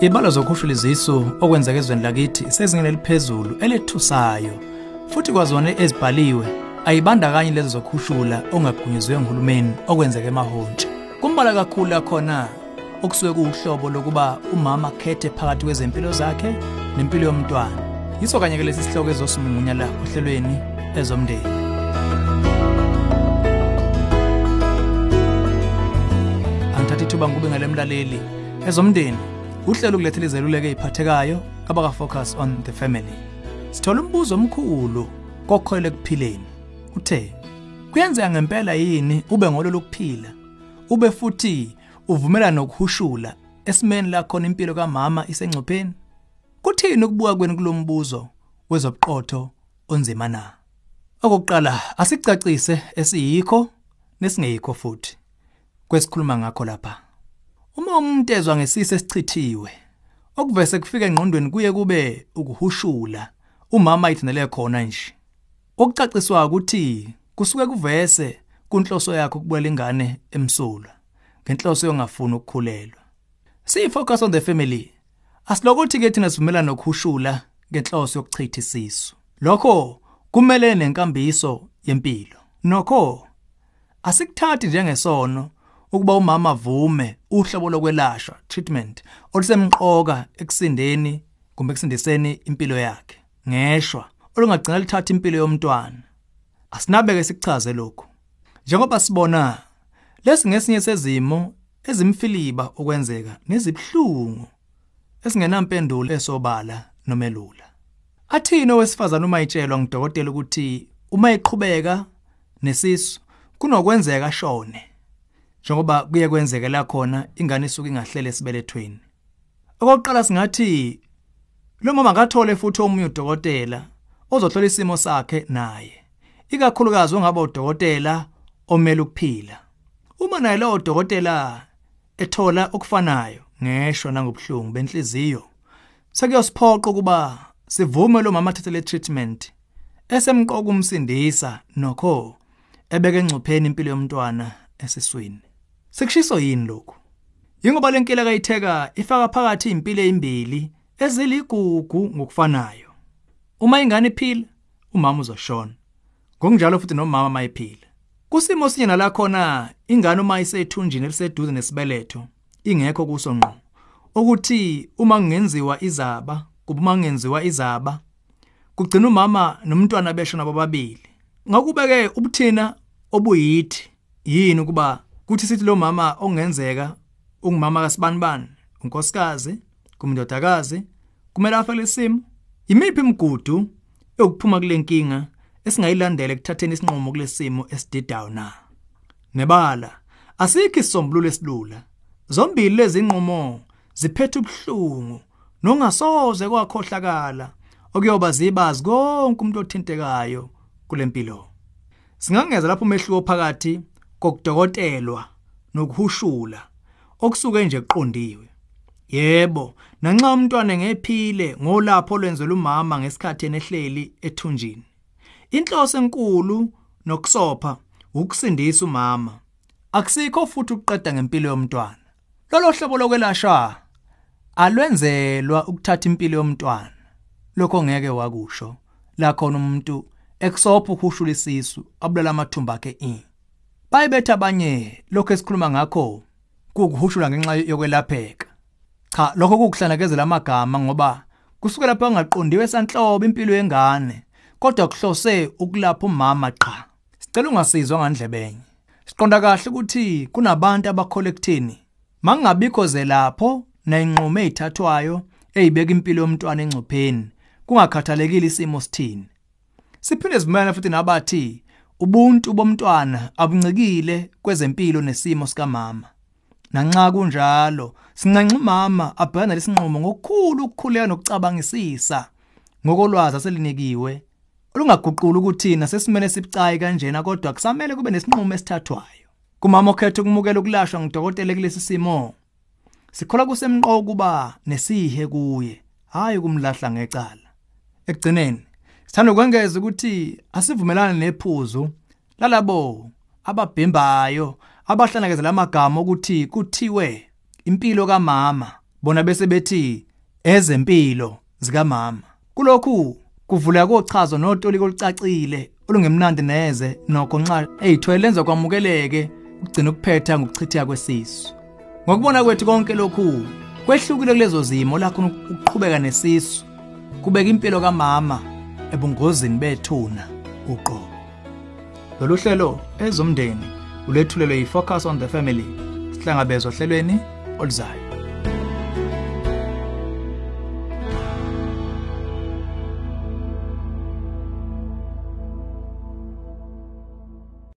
Ibalo zokhushula izisu okwenzeka ezweni lakithi sezingeni eliphezulu elethusayo futhi kwazona ezibhaliwe ayibandakanye lezi zokhushula ongagunyuzwe nguhulumeni okwenzeka emahontshi. Kumbala kakhulu lakhona okusuke kuwuhlobo lokuba umama akhethe phakathi kwezempilo zakhe nempilo yomntwana. Yiso kanye ke lesi sihloko ezosumunya la ohlelweni ezomndeni. Angithatha ithuba ngube ngalemlaleli ezomndeni uhlelo ukulethela izeluleko eziphathekayo abaka focus on the family. Sithola umbuzo omkhulu kokholele kuphileni uthe kuyenzeka ngempela yini ube ngololo kuphila? Ube futhi uvumela nokuhushula esimeni la khona impilo kamama isengcupheni? Kuthini ukubuka kweni kulombuzo wezobuqotho onzima na? Okokuqala asicacise esiyikho nesingeyikho futhi. Kwesikhuluma ngakho lapha. Uma umuntu ezwa ngesise esichithiwe, okuvese kufike engqondweni kuye kube ukuhushula umama ayithandele khona nje. Okucaciswa ukuthi kusuke kuvese kunhloso yakhe ukubuyela ingane emsulwa ngenhloso yongafuni ukukhulelwa. Sifocus on the family. Asilokuthi ke thina sivumelana nokuhushula ngenhloso yokuchitha isisu. Lokho kumele nenkambiso yempilo. Nokho asikuthathi njengesono ukuba umama avume uhlobo lokwelashwa treatment olusemqoka ekusindeni kumbe ekusindiseni impilo yakhe. Ngeshwa olungagcina lithatha impilo yomntwana. Asinabeke sikuchaze lokho njengoba sibona lesi ngesinye sezimo ezimfiliba okwenzeka nezibhlungu esingenampendulo esobala nomelula athini owesifazana uma itshelwa ngudokotela ukuthi uma iqhubeka nesisu kunokwenzeka shone njengoba kuye kwenzeke la khona ingane isuke ingahlele esibelethweni. Okokuqala singathi lo mama akathole futhi omunye udokotela ozohlola isimo sakhe naye ikakhulukazi ongaba udokotela omele ukuphila. Uma naye lo dokotela ethola okufanayo ngeshwa nangobuhlungu benhliziyo sekuyosiphoqa ukuba sivume lo mama athathe le treatment esemqoka umsindisa nokho ebeke engcupheni impilo yomntwana esiswini. Sekushiso yini lokho? Yingoba lenkila kayitheka ifaka phakathi impilo ezimbili eziligugu ngokufanayo. Uma ingane iphila, umama uzoshona. Ngokunjalo futhi nomama mayiphila. Kusimo sinye nala khona ingane uma isethunjini eliseduze nesibeletho ingekho kuso ngqo. Ukuthi uma kungenziwa izaba, kuba uma kungenziwa izaba, kugcina umama nomntwana beshona bobabili. Ngakube-ke ubuthina obuyithi yini ukuba kuthi sithi lo mama ongenzeka ungumama kaSibanibani unkosikazi kumndodakazi kumele afake lesimo imiphi imigudu yokuphuma kule nkinga esingayilandela ekuthatheni isinqumo kulesimo esididayo na? Nebala asikho isombululo esilula. Zombili lezi nqumo ziphethe ubuhlungu nongasoze kwakhohlakala okuyoba zibazi konke umuntu othintekayo kulempilo singangeza lapho umehluko phakathi kokudokotelwa nokuhushula okusuke nje kuqondiwe. Yebo nanxa umntwana ngephile ngolapho olwenzela umama ngesikhathi enehleli ethunjini. Inhloso enkulu nokusopha ukusindisa umama. Akusikho futhi ukuqeda ngempilo yomntwana. Lolo hlobo lokwelashwa alwenzelwa ukuthatha impilo yomntwana. Lokho ngeke wakusho. La khona umuntu ekusopha ukuhushula isisu abulala amathumba akhe i bayibetha abanye lokho esikhuluma ngakho kukuhushula ngenxa yokwelapheka. Cha lokho kukuhlanekezela amagama ngoba kusukela lapho angaqondiwe sanhlobo impilo yengane kodwa kuhlose ukulapha umama qha. Sicela ungasizwa ngandlebenye siqonda kahle ukuthi kunabantu abakholwa ekuthini mangabikho zelapho nayinqumo ezithathwayo ezibeka impilo yomntwana engcupheni kungakhathalekile isimo sithini. Siphinde simelana futhi nabathi ubuntu bomntwana abuncikile kwezempilo nesimo sikamama. Nanxa kunjalo singanxa umama abhekana lesinqumo ngokukhulu ukukhuleka nokucabangisisa ngokolwazi aselinikiwe olungaguqula ukuthi nasesimene sibucayi kanjena kodwa kusamele kube nesinqumo esithathwayo. Kumama okhetha ukumukela ukulashwa ngudokotela kulesi simo sikhola kusemqoka kuba nesihe kuye hayi kumlahla ngecala. Ekugcineni Sithanda ukwengeza ukuthi asivumelana nephuzu lalabo ababhembayo abahlanakeza lamagama ukuthi kuthiwe impilo kamama. Bona bese bethi ezempilo zikamama. Kulokhu kuvula kochazo notoliko olucacile olungemnandi neze nokho nxa eyithwele lenza kwamukeleke ukugcina ukuphetha ngokuchitheka kwesisu. Ngokubona kwethu konke lokhu kwehlukile kulezo zimo lakho ukuqhubeka nesisu. Kubeka impilo kamama. Ebungozini bethuna uqobo. Lolu hlelo ezomndeni ulethulelwe yi-focus on the family sihlangabezwa ohlelweni oluzayo